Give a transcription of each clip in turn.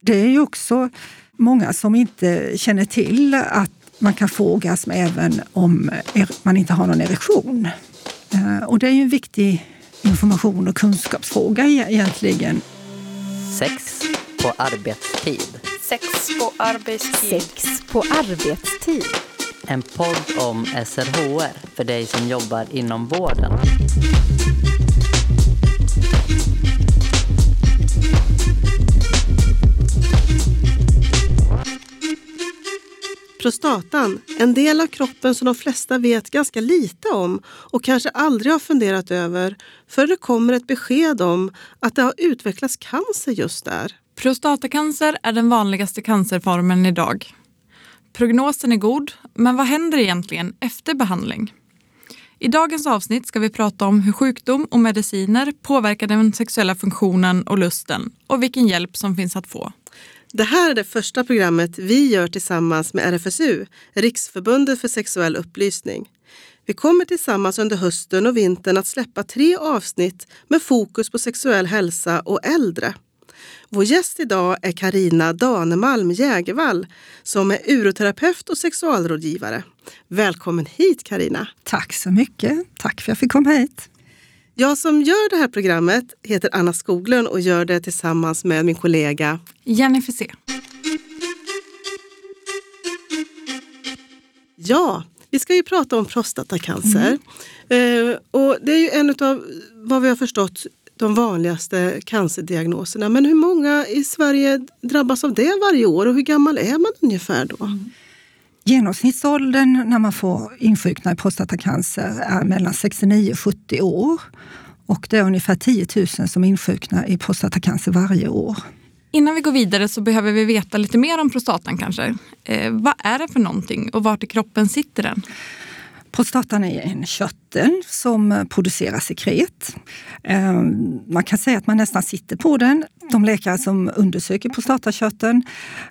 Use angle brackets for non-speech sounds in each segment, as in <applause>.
Det är ju också många som inte känner till att man kan få orgasm även om man inte har någon erektion. Eh, och det är ju en viktig information och kunskapsfråga e- egentligen. Sex på arbetstid. Sex på arbetstid. Sex på arbetstid. En podd om SRHR för dig som jobbar inom vården. Prostatan, en del av kroppen som de flesta vet ganska lite om och kanske aldrig har funderat över för det kommer ett besked om att det har utvecklats cancer just där. Prostatacancer är den vanligaste cancerformen idag. Prognosen är god, men vad händer egentligen efter behandling? I dagens avsnitt ska vi prata om hur sjukdom och mediciner påverkar den sexuella funktionen och lusten och vilken hjälp som finns att få. Det här är det första programmet vi gör tillsammans med RFSU, Riksförbundet för sexuell upplysning. Vi kommer tillsammans under hösten och vintern att släppa tre avsnitt med fokus på sexuell hälsa och äldre. Vår gäst idag är Karina Danemalm Jägervall som är uroterapeut och sexualrådgivare. Välkommen hit Karina. Tack så mycket. Tack för att jag fick komma hit. Jag som gör det här programmet heter Anna Skoglund och gör det tillsammans med min kollega Jennifer C. Ja, vi ska ju prata om prostatacancer. Mm. Eh, och det är ju en av vad vi har förstått de vanligaste cancerdiagnoserna. Men hur många i Sverige drabbas av det varje år och hur gammal är man ungefär då? Mm. Genomsnittsåldern när man får insjukna i prostatacancer är mellan 69 och 70 år. Och det är ungefär 10 000 som insjuknar i prostatacancer varje år. Innan vi går vidare så behöver vi veta lite mer om prostatan kanske. Eh, vad är det för någonting och vart i kroppen sitter den? Prostatan är en körtel som producerar sekret. Ehm, man kan säga att man nästan sitter på den. De läkare som undersöker prostatakörteln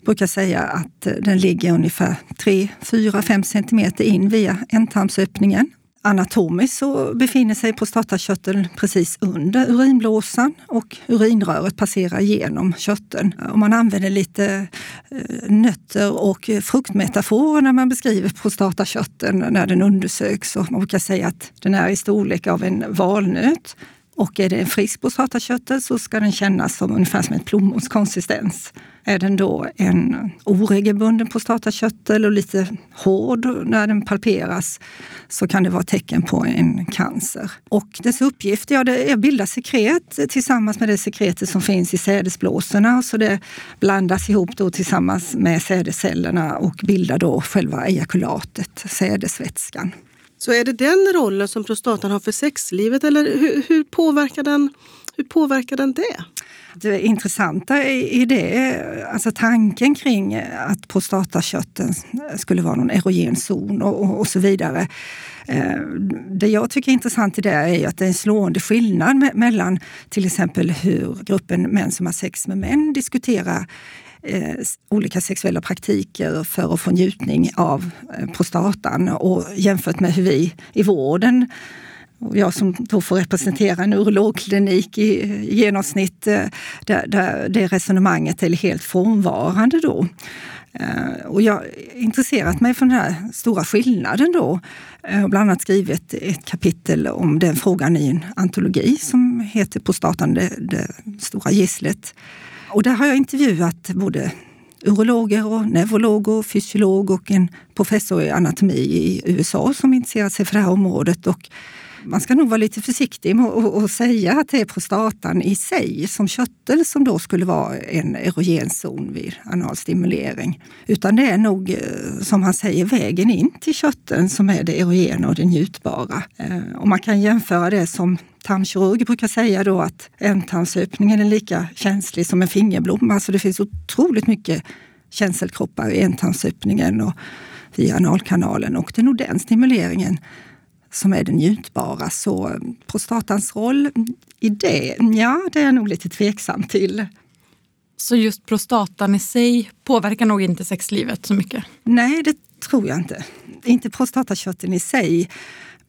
brukar säga att den ligger ungefär 3, 4, 5 centimeter in via ändtarmsöppningen. Anatomiskt så befinner sig prostatakörteln precis under urinblåsan och urinröret passerar genom körteln. Och man använder lite eh, nötter och fruktmetaforer när man beskriver prostatakörteln när den undersöks. Och man brukar säga att den är i storlek av en valnöt. Och är det en frisk prostatakörtel så ska den kännas som ungefär som ett plommons konsistens. Är den då en oregelbunden prostatakörtel och lite hård när den palperas så kan det vara tecken på en cancer. Och dess uppgift ja, det är att bilda sekret tillsammans med det sekretet som finns i sädesblåsorna. Så det blandas ihop då tillsammans med sädescellerna och bildar då själva ejakulatet, sädesvätskan. Så är det den rollen som prostatan har för sexlivet eller hur, hur, påverkar, den, hur påverkar den det? Det intressanta i det, alltså tanken kring att prostatakörteln skulle vara någon erogen zon och, och, så vidare. Eh, det jag tycker är intressant i det är att det är en slående skillnad mellan till exempel hur gruppen män som har sex med män diskuterar eh, olika sexuella praktiker för att få njutning av eh, prostatan och jämfört med hur vi i vården jag som då får representera en urologklinik i, genomsnitt, eh, där, där det resonemanget är helt frånvarande då. Eh, och jag har intresserat mig för den här stora skillnaden då. Eh, och bland annat skrivit ett kapitel om den frågan i en antologi som heter Prostatan, det, det stora gisslet. Och där har jag intervjuat både urologer, och neurologer, fysiolog och en professor i anatomi i USA som intresserat sig för det här området. Och man ska nog vara lite försiktig med att säga att det är prostatan i sig som körtel som då skulle vara en erogen zon vid analstimulering. Utan det är nog, eh, som han säger, vägen in till körteln som är det erogena och det njutbara. Eh, och man kan jämföra det som tarmkirurger brukar säga då att ändtarmsöppningen är lika känslig som en fingerblomma. Alltså det finns otroligt mycket känselkroppar i ändtarmsöppningen och via analkanalen och det är nog den stimuleringen som är det njutbara. Så prostatans roll i det, ja, det är jag nog lite tveksam till. Så just prostatan i sig påverkar nog inte sexlivet så mycket? Nej, det tror jag inte. Inte prostatakörteln i sig.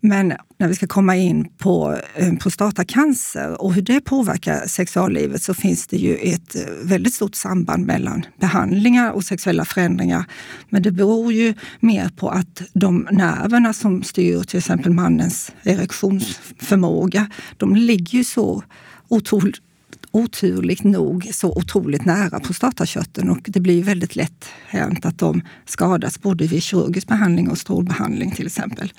Men när vi ska komma in på eh, prostatacancer och hur det påverkar sexuallivet så finns det ju ett eh, väldigt stort samband mellan behandlingar och sexuella förändringar. Men det beror ju mer på att de nerverna som styr till exempel mannens erektionsförmåga, de ligger ju så otroligt oturligt nog så otroligt nära prostatakörteln och det blir väldigt lätt hänt att de skadas både vid kirurgisk behandling och strålbehandling till exempel.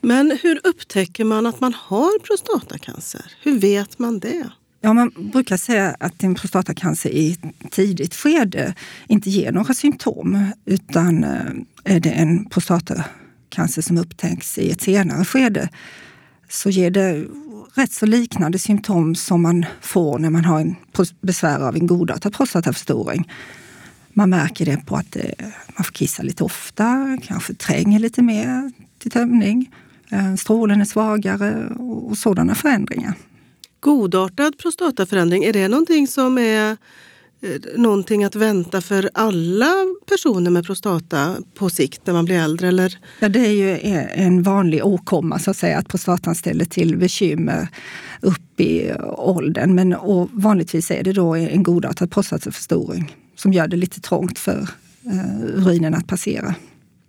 Men hur upptäcker man att man har prostatacancer? Hur vet man det? Ja, man brukar säga att en prostatacancer i ett tidigt skede inte ger några symptom utan eh, är det en prostatacancer som upptäcks i ett senare skede så ger det rätt så liknande symptom som man får när man har en besvär av en godartad prostataförstoring. Man märker det på att eh, man får kissa lite ofta, kanske tränger lite mer till tömning. Eh, strålen är svagare och sådana förändringar. Godartad prostataförändring, är det någonting som är eh, någonting att vänta för alla personer med prostata på sikt när man blir äldre? Eller? Ja, det är ju en vanlig åkomma så att säga, att prostatan ställer till bekymmer upp i åldern. Men vanligtvis är det då en godartad prostataförstoring som gör det lite trångt för urinen att passera.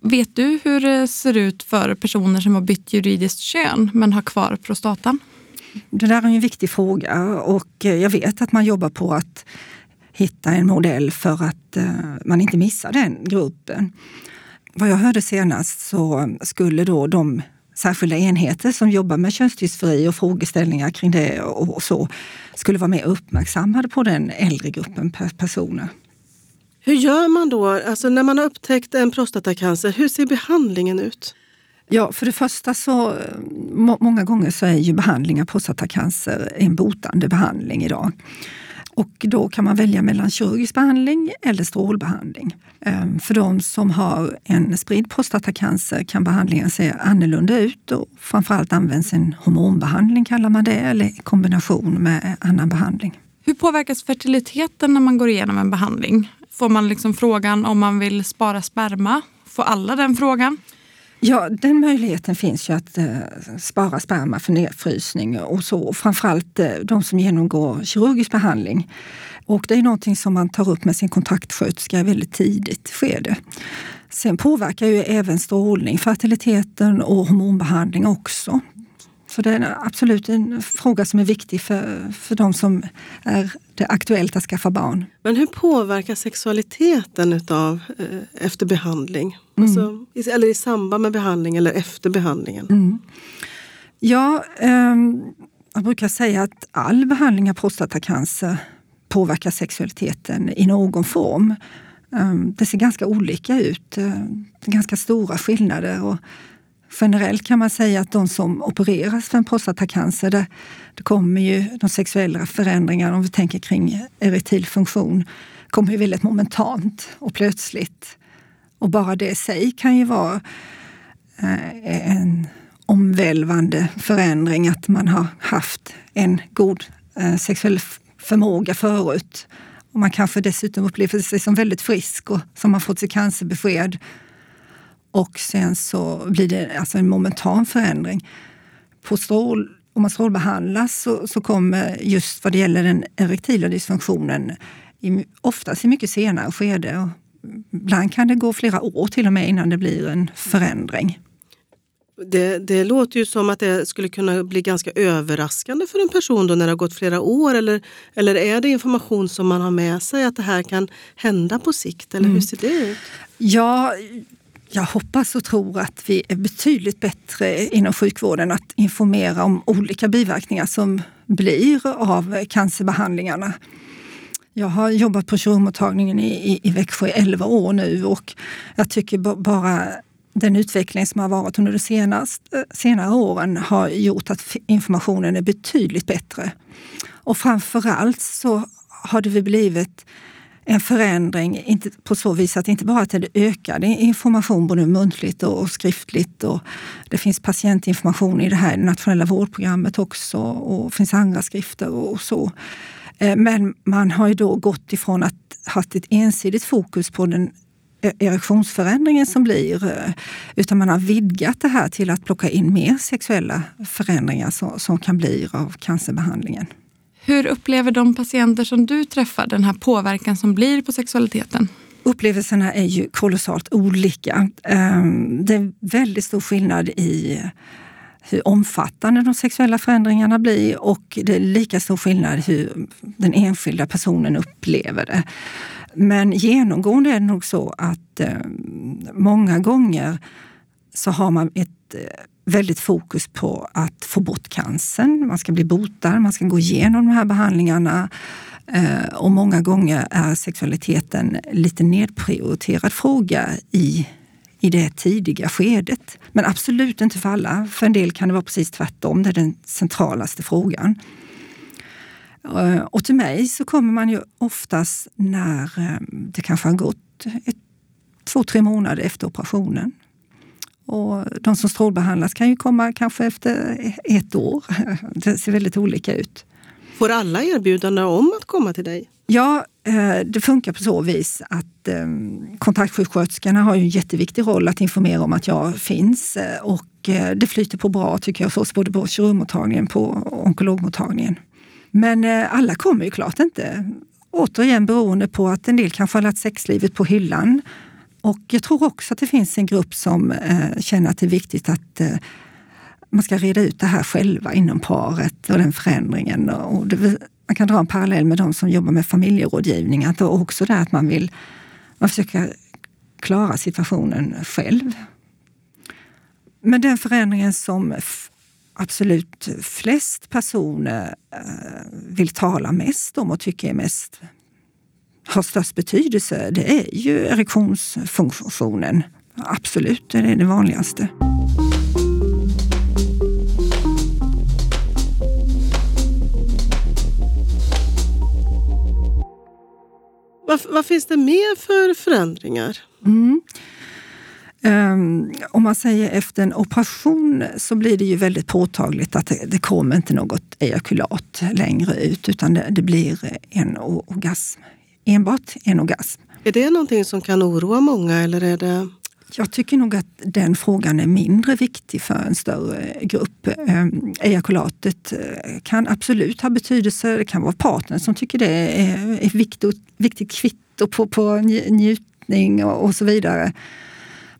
Vet du hur det ser ut för personer som har bytt juridiskt kön men har kvar prostatan? Det där är en viktig fråga och eh, jag vet att man jobbar på att hitta en modell för att eh, man inte missar den gruppen. Vad jag hörde senast så skulle då de särskilda enheter som jobbar med könsdysfori och frågeställningar kring det och så skulle vara mer uppmärksammade på den äldre gruppen personer. Hur gör man då? Alltså när man har upptäckt en prostatacancer, hur ser behandlingen ut? Ja, för det första så må, många gånger så är ju behandling av prostatacancer en botande behandling idag. Och då kan man välja mellan kirurgisk behandling eller strålbehandling. Ehm, för de som har en spridd prostatacancer kan behandlingen se annorlunda ut och framförallt används en hormonbehandling kallar man det, eller i kombination med annan behandling. Hur påverkas fertiliteten när man går igenom en behandling? Får man liksom frågan om man vill spara sperma? Får alla den frågan? Ja, den möjligheten finns ju att eh, spara sperma för nedfrysning och så. Framförallt eh, de som genomgår kirurgisk behandling. Och det är någonting som man tar upp med sin kontaktsköterska i väldigt tidigt skede. Sen påverkar ju även strålning fertiliteten och hormonbehandling också. Så det är absolut en fråga som är viktig för, för de som är det aktuellt att skaffa barn. Men hur påverkar sexualiteten utav, eh, efter behandling? Mm. Alltså, eller i samband med behandling eller efter behandlingen? Mm. Ja, eh, jag brukar säga att all behandling av prostatacancer påverkar sexualiteten i någon form. Eh, det ser ganska olika ut. Eh, det är ganska stora skillnader. Och Generellt kan man säga att de som opereras för en prostatacancer, det, det kommer ju de sexuella förändringarna, om vi tänker kring erektil funktion, kommer ju väldigt momentant och plötsligt. Och bara det i sig kan ju vara eh, en omvälvande förändring, att man har haft en god eh, sexuell förmåga förut. Och man kanske dessutom upplever sig som väldigt frisk och som har fått sitt cancerbesked och sen så blir det alltså en momentan förändring. På strål, om man strålbehandlas så, så kommer just vad det gäller den erektila dysfunktionen i, oftast i mycket senare skede. Ibland kan det gå flera år till och med innan det blir en förändring. Det, det, låter ju som att det skulle kunna bli ganska överraskande för en person då när det har gått flera år. Eller, eller är det information som man har med sig att det här kan hända på sikt? Eller hur mm. ser det ut? Ja, jag hoppas och tror att vi är betydligt bättre inom sjukvården att informera om olika biverkningar som blir av cancerbehandlingarna. Jag har jobbat på kirurgmottagningen i, i, i Växjö i 11 år nu och jag tycker bara den utveckling som har varit under de senaste, senare åren har gjort att informationen är betydligt bättre. Och framförallt så har det blivit en förändring inte på så vis att inte bara att det ökade information både muntligt och skriftligt och det finns patientinformation i det här nationella vårdprogrammet också och det finns andra skrifter och så. Eh, men man har ju då gått ifrån att ha ett ensidigt fokus på den e-, erektionsförändringen som blir, eh, utan man har vidgat det här till att plocka in mer sexuella förändringar som, som kan bli av cancerbehandlingen. Hur upplever de patienter som du träffar den här påverkan som blir på sexualiteten? Upplevelserna är ju kolossalt olika. Ehm, det är väldigt stor skillnad i hur omfattande de sexuella förändringarna blir och det är lika stor skillnad hur den enskilda personen upplever det. Men genomgående är det nog så att ehm, många gånger så har man ett eh, väldigt fokus på att få bort cancern. Man ska bli botad, man ska gå igenom de här behandlingarna. Eh, och många gånger är sexualiteten lite nedprioriterad fråga i i det tidiga skedet. Men absolut inte för alla. För en del kan det vara precis tvärtom. Det är den centralaste frågan. Eh, och till mig så kommer man ju oftast när eh, det kanske har gått ett, två, tre månader efter operationen. Och de som strålbehandlas kan ju komma kanske efter ett år. <laughs> Det ser väldigt olika ut. Får alla erbjudanden om att komma till dig? Ja, eh, det funkar på så vis att eh, kontaktsjuksköterskorna har ju en jätteviktig roll att informera om att jag finns eh, och det flyter på bra tycker jag både på kirurgmottagningen och onkologmottagningen. Men alla kommer ju klart inte. Återigen beroende på att en del kanske har lagt sexlivet på hyllan. Och jag tror också att det finns en grupp som eh, känner att det är viktigt att eh, man ska reda ut det här själva inom paret och den förändringen. Och det, man kan dra en parallell med de som jobbar med familjerådgivning. Att också det att man vill man försöker klara situationen själv. Men den förändringen som absolut flest personer eh, vill tala mest om och tycker är mest har störst betydelse, det är ju erektionsfunktionen. Absolut, det är det vanligaste. Vad, vad finns det mer för förändringar? Mm. Um, om man säger efter en operation så blir det ju väldigt påtagligt att det, det kommer inte något ejakulat längre ut utan det, det blir en orgasm. Enbart en orgasm. Är det någonting som kan oroa många eller är det jag tycker nog att den frågan är mindre viktig för en större grupp. Ehm, ejakulatet eh, kan absolut ha betydelse. Det kan vara partnern som tycker det är ett viktigt, viktigt kvitto på, på njutning och, och så vidare.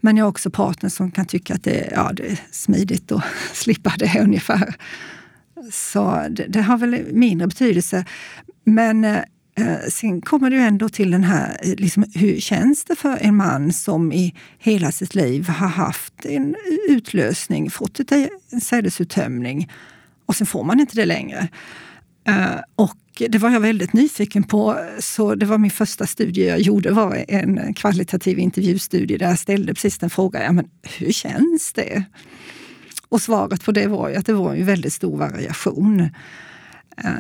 Men jag har också partner som kan tycka att det, ja, det är smidigt att <laughs> slippa det ungefär. Så det, det har väl mindre betydelse. Men eh, Eh, sen kommer det ju ändå till den här, eh, liksom, hur känns det för en man som i hela sitt liv har haft en utlösning, fått eh, en sädesuttömning och sen får man inte det längre. Och det var jag väldigt nyfiken på, så det var min första studie jag gjorde var en kvalitativ intervjustudie där jag ställde precis den frågan, ja, men hur känns det? Och svaret på det var ju att det var en väldigt stor variation. Eh,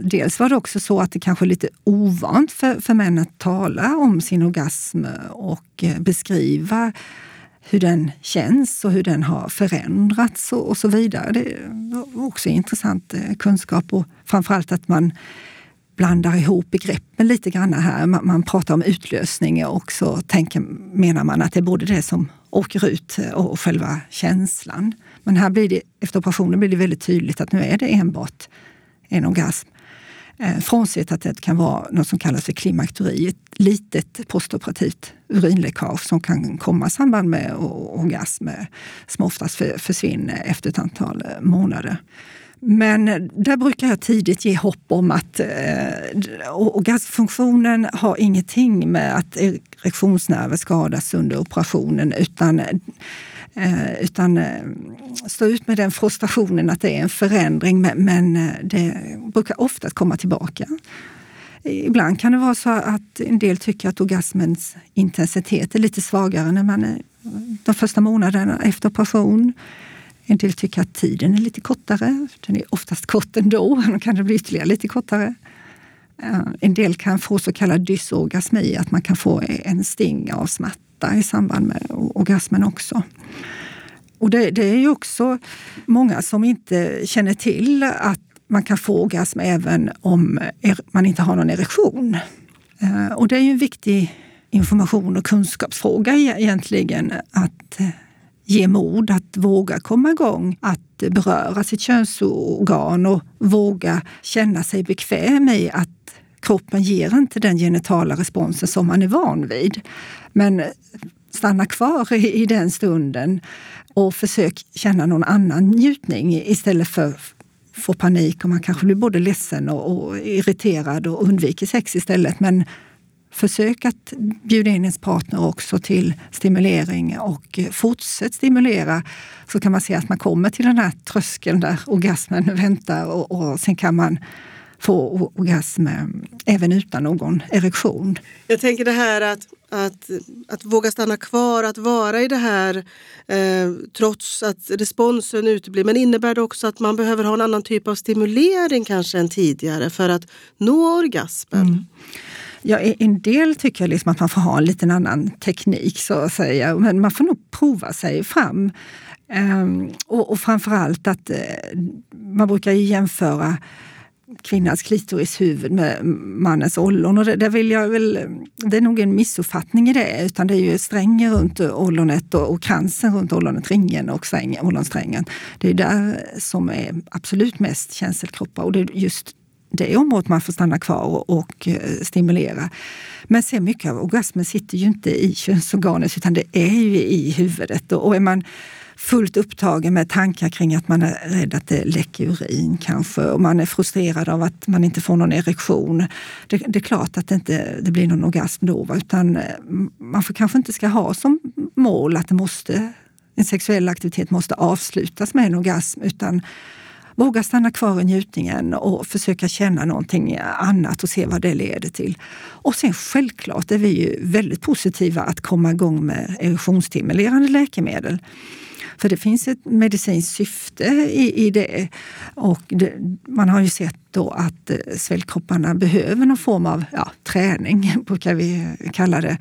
dels var det också så att det kanske är lite ovant för, för män att tala om sin orgasm och eh, beskriva hur den känns och hur den har förändrats och, och så vidare. Det var också intressant eh, kunskap och framförallt att man blandar ihop begreppen lite grann här. Man, man pratar om utlösning och så tänker, menar man att det är både det som åker ut och själva känslan. Men här blir det, efter operationen blir det väldigt tydligt att nu är det enbart en orgasm. Eh, frånsett att det kan vara något som kallas för klimakteri. ett litet postoperativt urinläckage som kan komma i samband med orgasm eh, som oftast försvinner efter ett antal eh, månader. Men där brukar jag tidigt ge hopp om att eh, orgasmfunktionen har ingenting med att erektionsnerver skadas under operationen utan Eh, utan eh, stå ut med den frustrationen att det är en förändring, men, men eh, det brukar ofta komma tillbaka. Ibland kan det vara så att en del tycker att orgasmens intensitet är lite svagare när man är de första månaderna efter operation. En del tycker att tiden är lite kortare. Den är oftast kort ändå, <laughs> då kan det bli ytterligare lite kortare. Eh, en del kan få så kallad dysorgasmi, att man kan få en sting av smärta i samband med orgasmen också. Och det, det är ju också många som inte känner till att man kan få orgasm även om man inte har någon erektion. Eh, och det är ju en viktig information och kunskapsfråga e-, egentligen. Att eh, ge mod, att våga komma igång, att beröra sitt könsorgan och våga känna sig bekväm i att kroppen ger inte den genitala responsen som man är van vid. Men stanna kvar i, i den stunden och försök känna någon annan njutning istället för få panik och man kanske blir både ledsen och, och irriterad och undviker sex istället. Men försök att bjuda in ens partner också till stimulering och fortsätt stimulera så kan man se att man kommer till den här tröskeln där orgasmen väntar och, och sen kan man få orgasm även utan någon erektion. Jag tänker det här att, att, att våga stanna kvar, att vara i det här eh, trots att responsen uteblir. Men innebär det också att man behöver ha en annan typ av stimulering kanske än tidigare för att nå orgasmen? Mm. Ja, en del tycker jag liksom att man får ha en liten annan teknik så att säga. Men man får nog prova sig fram. Um, och, och framförallt att uh, man brukar jämföra kvinnans klitorishuvud med mannens ollon. Och det, det, vill jag väl, det är nog en missuppfattning i det, utan det är ju strängen runt ollonet och, och kransen runt ollonet, ringen och sträng, ollonsträngen. Det är där som är absolut mest känselkroppar och det är just det området man får stanna kvar och, och eh, stimulera. Men sen mycket av orgasmen sitter ju inte i könsorganet utan det är ju i huvudet. Och är man fullt upptagen med tankar kring att man är rädd att det läcker urin kanske och man är frustrerad av att man inte får någon erektion. Det, det är klart att det inte det blir någon orgasm då, utan eh, man får, kanske inte ska ha som mål att det måste, en sexuell aktivitet måste avslutas med en orgasm, utan våga stanna kvar i njutningen och försöka känna någonting annat och se vad det leder till. Och sen självklart är vi ju väldigt positiva att komma igång med erektionsstimulerande läkemedel. För det finns ett medicinskt syfte i, i det. Och det, man har ju sett då att eh, svällkropparna behöver någon form av ja, träning, <laughs> brukar vi kalla det.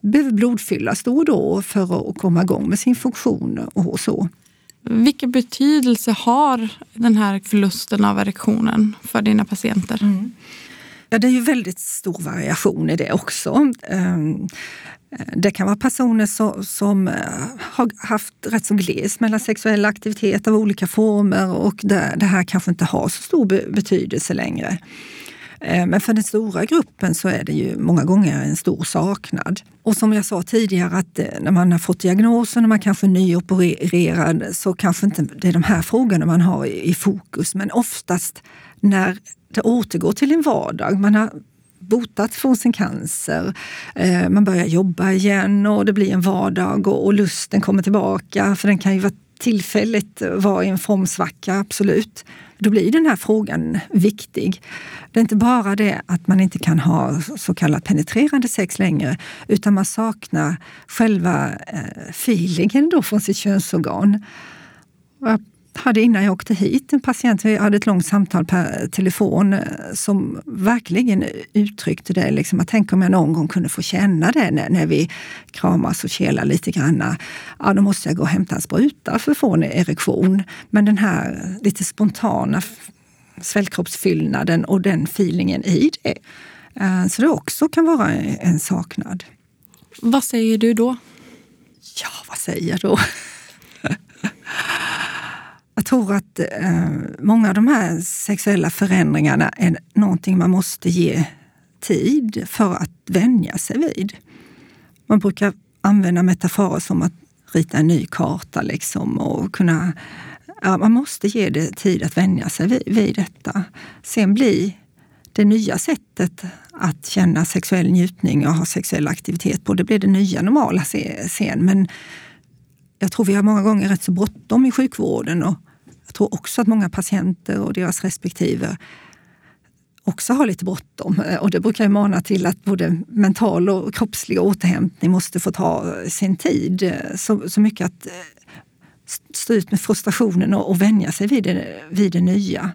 Behöver blodfyllas då och då för att komma igång med sin funktion och så. Vilken betydelse har den här förlusten av erektionen för dina patienter? Mm. Ja, det är ju väldigt stor variation i det också. Ehm, det kan vara personer som, som, har haft rätt så gles mellan sexuell aktivitet av olika former och där det här kanske inte har så stor betydelse längre. Eh, men för den stora gruppen så är det ju många gånger en stor saknad. Och som jag sa tidigare, att eh, när man har fått diagnosen och man kanske är nyopererad så kanske inte det är de här frågorna man har i fokus. Men oftast när det återgår till en vardag, man har botat från sin cancer. Eh, man börjar jobba igen och det blir en vardag och, och lusten kommer tillbaka. För den kan ju vara tillfälligt vara i en formsvacka, absolut. Då blir den här frågan viktig. Det är inte bara det att man inte kan ha så kallat penetrerande sex längre, utan man saknar själva eh, feelingen då från sitt könsorgan. Jag hade innan jag åkte hit en patient, vi hade ett långt samtal per telefon eh, som verkligen uttryckte det. Liksom, att tänk om jag någon gång kunde få känna det när, när vi kramas och kelar lite grann. Ja, då måste jag gå och hämta en spruta för att få en erektion. Men den här lite spontana svällkroppsfyllnaden och den feelingen i det. Eh, så det också kan vara en saknad. Vad säger du då? Ja, vad säger jag då? <laughs> Jag tror att eh, många av de här sexuella förändringarna är någonting man måste ge tid för att vänja sig vid. Man brukar använda metaforer som att rita en ny karta liksom och kunna... Ja, man måste ge det tid att vänja sig vid, vid detta. Sen blir det nya sättet att känna sexuell njutning och ha sexuell aktivitet på, det blir det nya normala sen. Men jag tror vi har många gånger rätt så bråttom i sjukvården och jag tror också att många patienter och deras respektive också har lite bråttom. Eh, och det brukar ju mana till att både mental och kroppslig återhämtning måste få ta sin tid. Eh, så, så mycket att eh, stå ut med frustrationen och, och vänja sig vid det, vid det nya.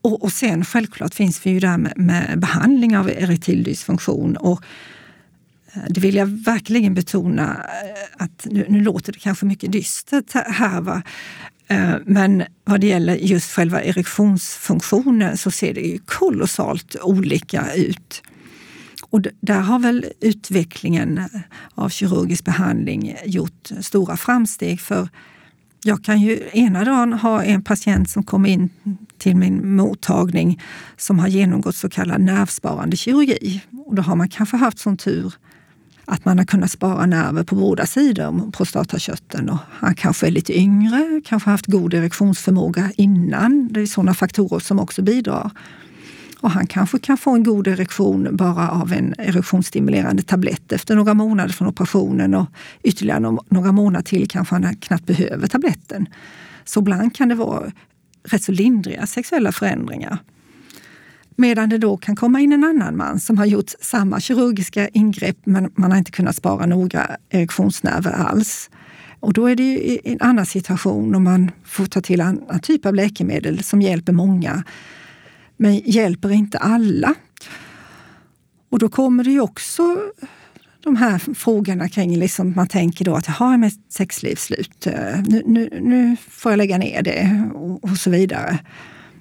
Och, och sen självklart finns vi ju där med, med behandling av erektil dysfunktion. Och det vill jag verkligen betona, eh, att nu, nu låter det kanske mycket dystert här, va? Eh, men vad det gäller just själva erektionsfunktionen så ser det ju kolossalt olika ut. Och där har väl utvecklingen av kirurgisk behandling gjort stora framsteg. För jag kan ju ena dagen ha en patient som kommer in till min mottagning som har genomgått så kallad nervsparande kirurgi. Och då har man kanske haft sån tur att man har kunnat spara nerver på båda sidor om prostatakörteln. Och han kanske är lite yngre, kanske haft god erektionsförmåga innan. Det är sådana faktorer som också bidrar. Och han kanske kan få en god erektion bara av en erektionsstimulerande tablett efter några månader från operationen och ytterligare några månader till kanske han knappt behöver tabletten. Så ibland kan det vara rätt så lindriga sexuella förändringar. Medan det då kan komma in en annan man som har gjort samma kirurgiska ingrepp men man har inte kunnat spara några erektionsnerver alls. Och då är det en annan situation och man får ta till en annan typ av läkemedel som hjälper många men hjälper inte alla. Och då kommer det ju också de här frågorna kring, liksom, man tänker då att jaha, är mitt sexliv slut? Eh, nu, nu, nu, får jag lägga ner det och, och, så vidare.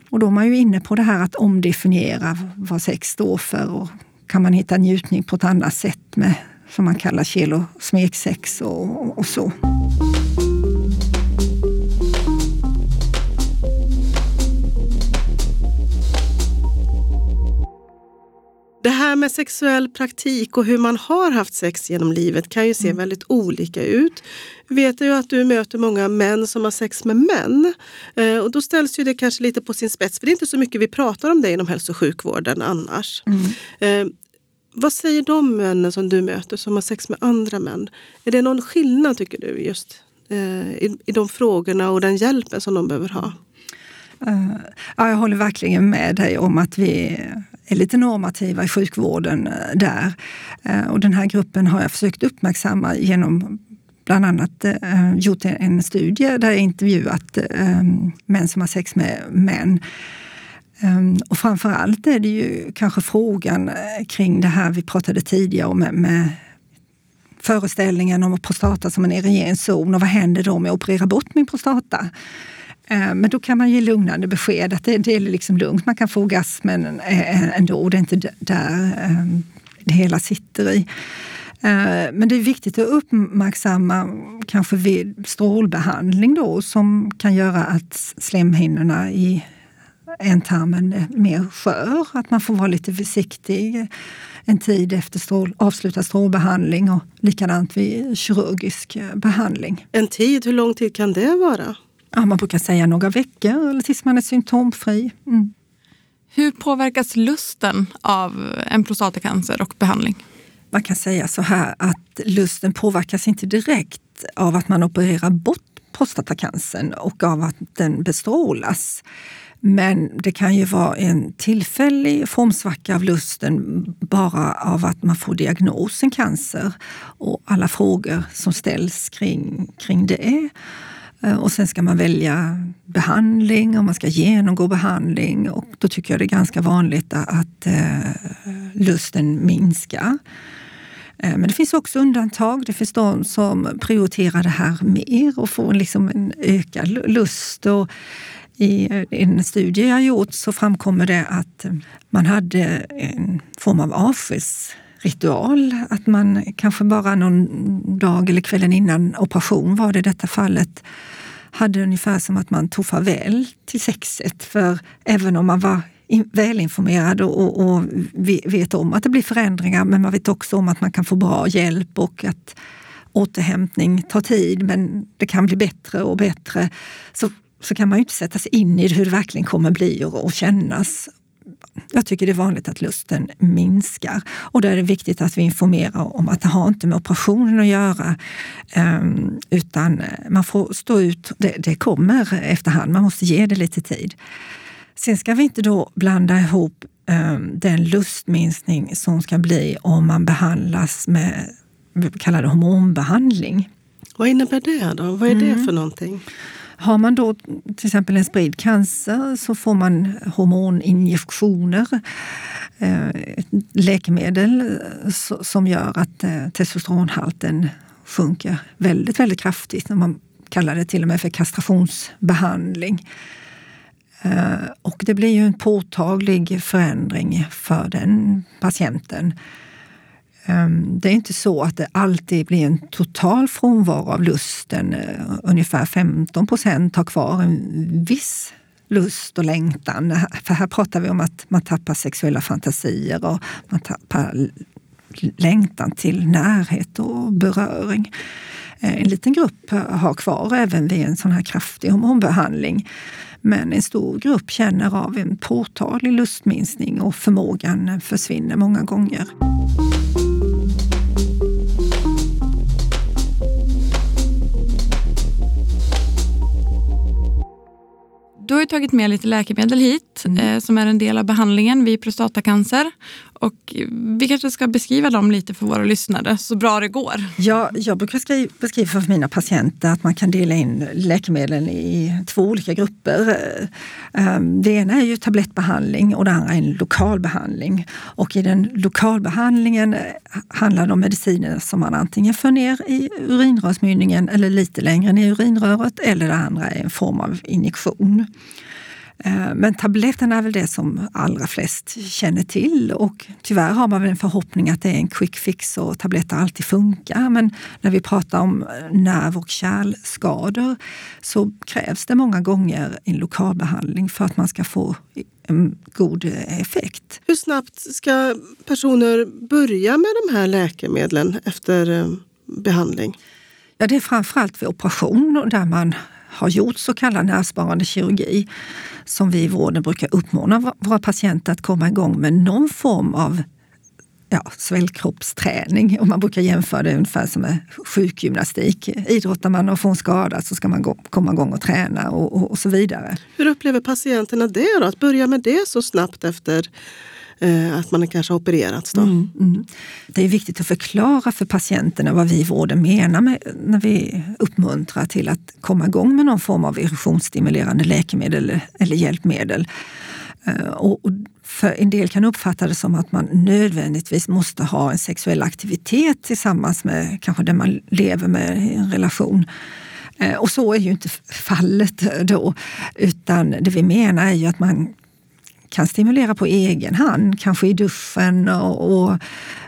Och då är man ju inne på det här att omdefiniera vad sex står för och kan man hitta njutning på ett annat sätt med som man kallar kel och smeksex och, och så. Det här med sexuell praktik och hur man har haft sex genom livet kan ju se mm. väldigt olika ut. Vi vet ju att du möter många män som har sex med män. Eh, och då ställs ju det kanske lite på sin spets, för det är inte så mycket vi pratar om det inom hälso och sjukvården annars. Mm. Eh, vad säger de männen som du möter som har sex med andra män? Är det någon skillnad tycker du just eh, i, i de frågorna och den hjälpen som de behöver ha? Uh, ja, jag håller verkligen med dig om att vi är lite normativa i sjukvården eh, där. Eh, och den här gruppen har jag försökt uppmärksamma genom bland annat eh, gjort en studie där jag intervjuat ehm, män som har sex med män. Um, och framför allt är det ju kanske frågan kring det här vi pratade tidigare om med, med föreställningen om prostata som en erogen zon och vad händer då om jag opererar bort min prostata? Eh, men då kan man ge lugnande besked att det, det är liksom lugnt. Man kan få orgasmen eh, ändå. Det är inte där ehm, det hela sitter i. Eh, men det är viktigt att uppmärksamma kanske vid strålbehandling då som kan göra att slemhinnorna i ändtarmen är mer skör. Att man får vara lite försiktig en tid efter strål, avslutad strålbehandling och likadant vid kirurgisk behandling. En tid, hur lång tid kan det vara? Ja, man brukar säga några veckor eller tills man är symptomfri. Mm. Hur påverkas lusten av en prostatacancer och behandling? Man kan säga så här att lusten påverkas inte direkt av att man opererar bort prostatacancern och av att den bestrålas. Men det kan ju vara en tillfällig formsvacka av lusten bara av att man får diagnosen cancer och alla frågor som ställs kring, kring det. Eh, och sen ska man välja behandling och man ska genomgå behandling. Och då tycker jag det är ganska vanligt att eh, lusten minskar. Eh, men det finns också undantag. Det finns de som prioriterar det här mer och får liksom en ökad lust. Och I en studie jag gjort så framkommer det att man hade en form av avskeds ritual. Att man kanske bara någon dag eller kvällen innan operation var det i detta fallet hade ungefär som att man tog farväl till sexet. För även om man var välinformerad och, och, vet om att det blir förändringar, men man vet också om att man kan få bra hjälp och att återhämtning tar tid, men det kan bli bättre och bättre. Så, så kan man ju inte sätta sig in i hur det verkligen kommer bli och, och kännas. Jag tycker det är vanligt att lusten minskar och då är det viktigt att vi informerar om att det har inte med operationen att göra ehm, utan man får stå ut. Det, det kommer efterhand, man måste ge det lite tid. Sen ska vi inte då blanda ihop ehm, den lustminskning som ska bli om man behandlas med, det hormonbehandling. Vad innebär det då? Vad är det mm. för någonting? Har man då till exempel en spridd cancer så får man hormoninjektioner, eh, läkemedel eh, som gör att eh, testosteronhalten sjunker väldigt, väldigt kraftigt. Man kallar det till och med för kastrationsbehandling. Och det blir ju en påtaglig förändring för den patienten. Ehm, det är inte så att det alltid blir en total frånvaro av lusten. Eh, ungefär 15 procent har kvar en viss lust och längtan. För här pratar vi om att man tappar sexuella fantasier och man tappar längtan till närhet och beröring. Eh, en liten grupp eh, har kvar även vid en sån här kraftig hormonbehandling. Men en stor grupp känner av en påtaglig lustminskning och förmågan försvinner många gånger. Du har tagit med lite läkemedel hit mm. eh, som är en del av behandlingen vid prostatacancer. Och vi kanske ska beskriva dem lite för våra lyssnare, så bra det går. Ja, jag brukar beskriva för mina patienter att man kan dela in läkemedlen i två olika grupper. Ehm, det ena är ju tablettbehandling och det andra är en lokalbehandling. Och i den lokalbehandlingen eh, handlar det om mediciner som man antingen för ner i urinrörsmynningen eller lite längre ner i urinröret eller det andra är en form av injektion. Eh, men tabletterna är väl det som allra flest känner till och tyvärr har man väl en förhoppning att det är en quick fix och tabletter alltid funkar. Men när vi pratar om nerv och kärlskador så krävs det många gånger en lokalbehandling för att man ska få en god effekt. Hur snabbt ska personer börja med de här läkemedlen efter eh, behandling? Ja, det är framförallt vid operation där man har gjort så kallad nervsparande kirurgi som vi i vården brukar uppmana våra patienter att komma igång med någon form av ja, svällkroppsträning. Och man brukar jämföra det ungefär som med sjukgymnastik. Idrottar man och får en skada så ska man gå, komma igång och träna och, och, och så vidare. Hur upplever patienterna det då? Att börja med det så snabbt efter Eh, att man kanske har opererats. Då. Mm, mm. Det är viktigt att förklara för patienterna vad vi i vården menar med, när vi uppmuntrar till att komma igång med någon form av erektionsstimulerande läkemedel eller hjälpmedel. Eh, och, för en del kan uppfatta det som att man nödvändigtvis måste ha en sexuell aktivitet tillsammans med kanske den man lever med i en relation. Eh, och så är ju inte fallet då, utan det vi menar är ju att man kan stimulera på egen hand, kanske i duschen och, och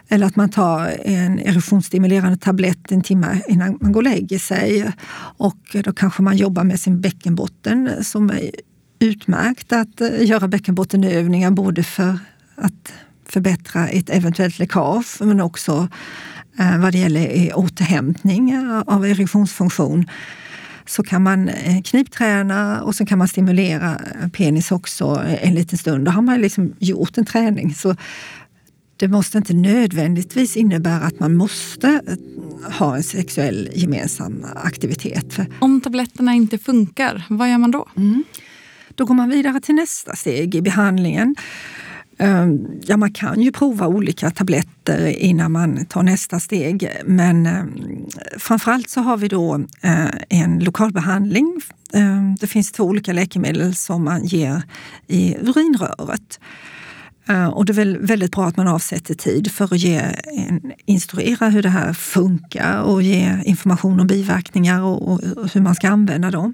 eller att man tar en erosionsstimulerande tablett en timme innan man går och lägger sig. Och då kanske man jobbar med sin bäckenbotten som är utmärkt att eh, göra bäckenbottenövningar både för att förbättra ett eventuellt läckage men också eh, vad det gäller eh, återhämtning av erektionsfunktion så kan man eh, knipträna och så kan man stimulera penis också en liten stund. Då har man liksom gjort en träning. Så det måste inte nödvändigtvis innebära att man måste eh, ha en sexuell gemensam aktivitet. Om tabletterna inte funkar, vad gör man då? Mm. Då går man vidare till nästa steg i behandlingen. Ehm, ja, man kan ju prova olika tabletter innan man tar nästa steg. Men ehm, framförallt så har vi då eh, en lokalbehandling. Ehm, det finns två olika läkemedel som man ger i urinröret. Och det är väl väldigt bra att man avsätter tid för att ge en, instruera hur det här funkar och ge information om biverkningar och, och hur man ska använda dem.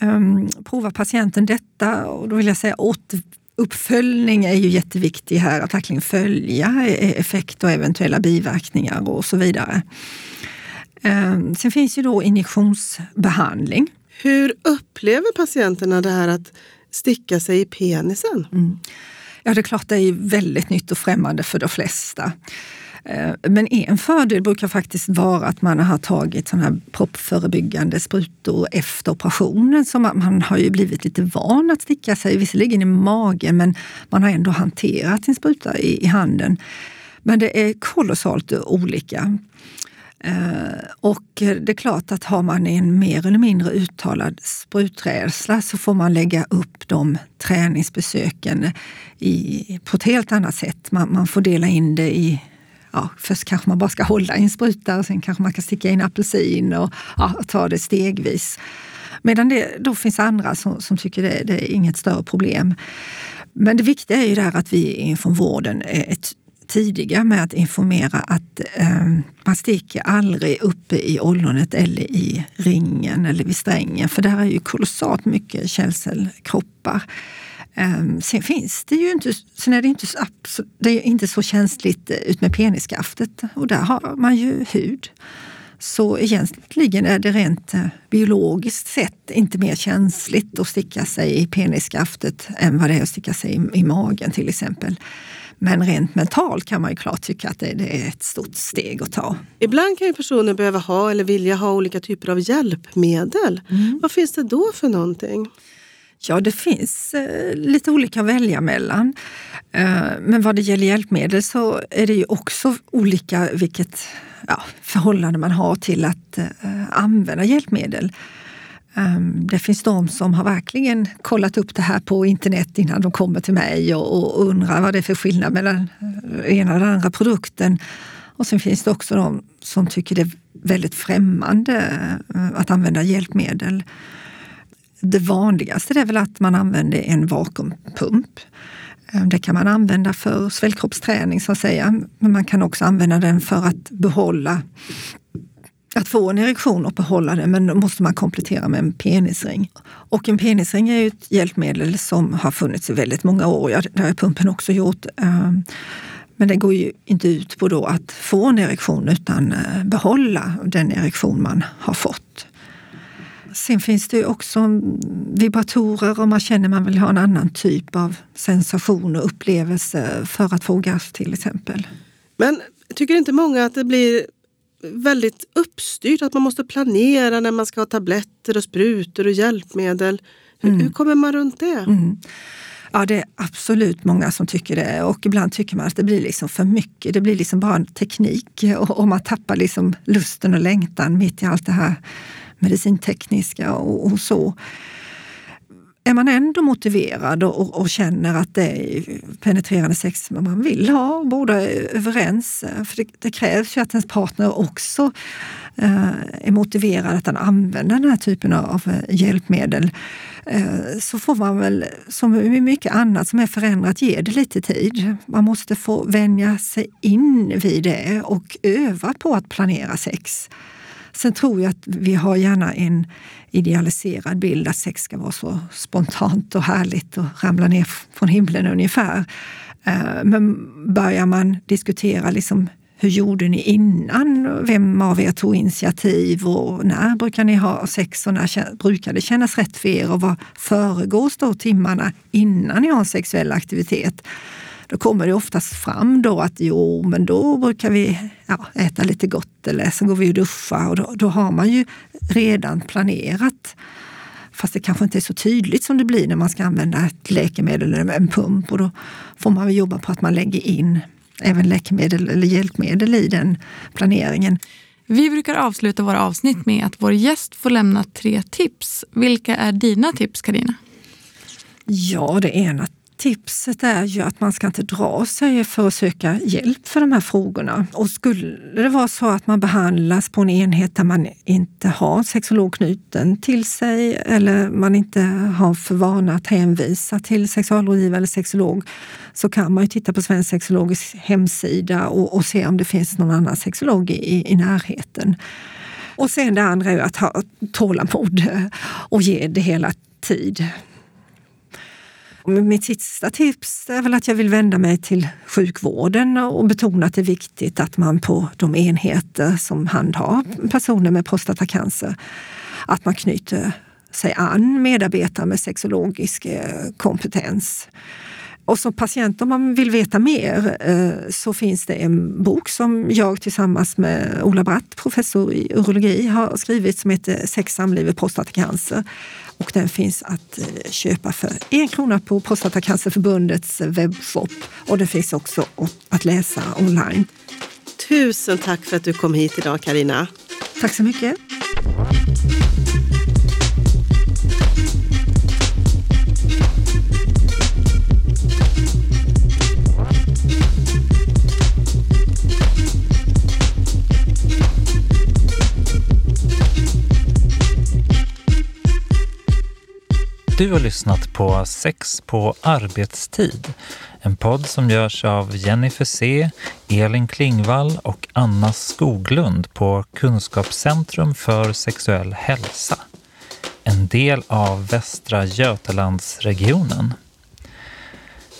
Um, prova patienten detta och då vill jag säga åter, Uppföljning är ju jätteviktig här, att verkligen följa effekt och eventuella biverkningar och så vidare. Ehm, sen finns ju då injektionsbehandling. Hur upplever patienterna det här att sticka sig i penisen? Mm. Ja, det är klart det är väldigt nytt och främmande för de flesta. Eh, men en fördel brukar faktiskt vara att man har tagit såna här proppförebyggande sprutor efter operationen. Så man, man, har ju blivit lite van att sticka sig, visserligen i magen, men man har ändå hanterat sin spruta i, i handen. Men det är kolossalt olika. Eh, och det är klart att har man en mer eller mindre uttalad spruträdsla så får man lägga upp de träningsbesöken i, på ett helt annat sätt. Man, man får dela in det i ja, först kanske man bara ska hålla i en spruta och sen kanske man kan sticka in apelsin och ja, ta det stegvis. Medan det då finns andra som, som tycker det, det, är inget större problem. Men det viktiga är ju där att vi från vården är tidiga med att informera att eh, man sticker aldrig uppe i ollonet eller i ringen eller vid strängen. För där är ju kolossalt mycket känselkroppar. Um, sen finns det ju inte, sen är det inte, så, det är inte så känsligt ut med penisskaftet och där har man ju hud. Så egentligen är det rent eh, biologiskt sett inte mer känsligt att sticka sig i penisskaftet än vad det är att sticka sig i, i magen till exempel. Men rent mentalt kan man ju klart tycka att det, det, är ett stort steg att ta. Ibland kan ju personer behöva ha eller vilja ha olika typer av hjälpmedel. Mm. Vad finns det då för någonting? Ja, det finns eh, lite olika att välja mellan. Eh, men vad det gäller hjälpmedel så är det ju också olika vilket ja, förhållande man har till att eh, använda hjälpmedel. Ehm, det finns de som har verkligen kollat upp det här på internet innan de kommer till mig och, och undrar vad det är för skillnad mellan den ena och den andra produkten. Och sen finns det också de som tycker det är väldigt främmande eh, att använda hjälpmedel. Det vanligaste är väl att man använder en vakuumpump. Eh, det kan man använda för svällkroppsträning så att säga, men man kan också använda den för att behålla att få en erektion och behålla den, men då måste man komplettera med en penisring. Och en penisring är ju ett hjälpmedel som har funnits i väldigt många år. Ja, det har pumpen också gjort. Eh, men det går ju inte ut på då att få en erektion utan eh, behålla den erektion man har fått. Sen finns det också vibratorer om man känner man vill ha en annan typ av sensation och upplevelse för att få orgasm till exempel. Men tycker inte många att det blir väldigt uppstyrt, att man måste planera när man ska ha tabletter och sprutor och hjälpmedel. Hur, mm. hur kommer man runt det? Mm. Ja, det är absolut många som tycker det och ibland tycker man att det blir liksom för mycket. Det blir liksom bara en teknik och, och man tappar liksom lusten och längtan mitt i allt det här medicintekniska och, och så är man ändå motiverad och, och, känner att det är penetrerande sex man vill ha, båda är överens, för det, det krävs ju att ens partner också eh, är motiverad att använda den här typen av hjälpmedel, eh, så får man väl, som med mycket annat som är förändrat, ge det lite tid. Man måste få vänja sig in vid det och öva på att planera sex. Sen tror jag att vi har gärna en idealiserad bild att sex ska vara så spontant och härligt och ramla ner från himlen ungefär. Eh, men börjar man diskutera liksom hur gjorde ni innan? Vem av er tog initiativ och när brukar ni ha sex och när brukar det kännas rätt för er och vad föregås då timmarna innan ni har en sexuell aktivitet? Då kommer det oftast fram då att jo, men då brukar vi ja, äta lite gott eller så går vi och duschar och då, då har man ju redan planerat. Fast det kanske inte är så tydligt som det blir när man ska använda ett läkemedel eller en pump och då får man jobba på att man lägger in även läkemedel eller hjälpmedel i den planeringen. Vi brukar avsluta våra avsnitt med att vår gäst får lämna tre tips. Vilka är dina tips, Karina? Ja, det ena tipset är ju att man ska inte dra sig för att söka hjälp för de här frågorna. Och skulle det vara så att man behandlas på en enhet där man inte har sexolog knuten till sig eller man inte har för vana att hänvisa till sexualrådgivare eller sexolog så kan man ju titta på Svensk sexologisk hemsida och, och se om det finns någon annan sexolog i, i närheten. Och sen det andra är att ha tålamod och ge det hela tid. Mitt sista tips är väl att jag vill vända mig till sjukvården och betona att det är viktigt att man på de enheter som handhar personer med prostatacancer, att man knyter sig an medarbetare med sexologisk eh, kompetens. Och som patient, om man vill veta mer, eh, så finns det en bok som jag tillsammans med Ola Bratt, professor i urologi, har skrivit som heter Sex, samliv och prostatacancer och den finns att eh, köpa för en krona på Prostatacancerförbundets webbshop och det finns också att läsa online. Tusen tack för att du kom hit idag Karina. Tack så mycket. Du har lyssnat på Sex på arbetstid. En podd som görs av Jennifer C, Elin Klingvall och Anna Skoglund på Kunskapscentrum för sexuell hälsa. En del av Västra Götalandsregionen.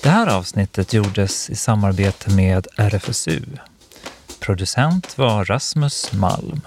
Det här avsnittet gjordes i samarbete med RFSU. Producent var Rasmus Malm.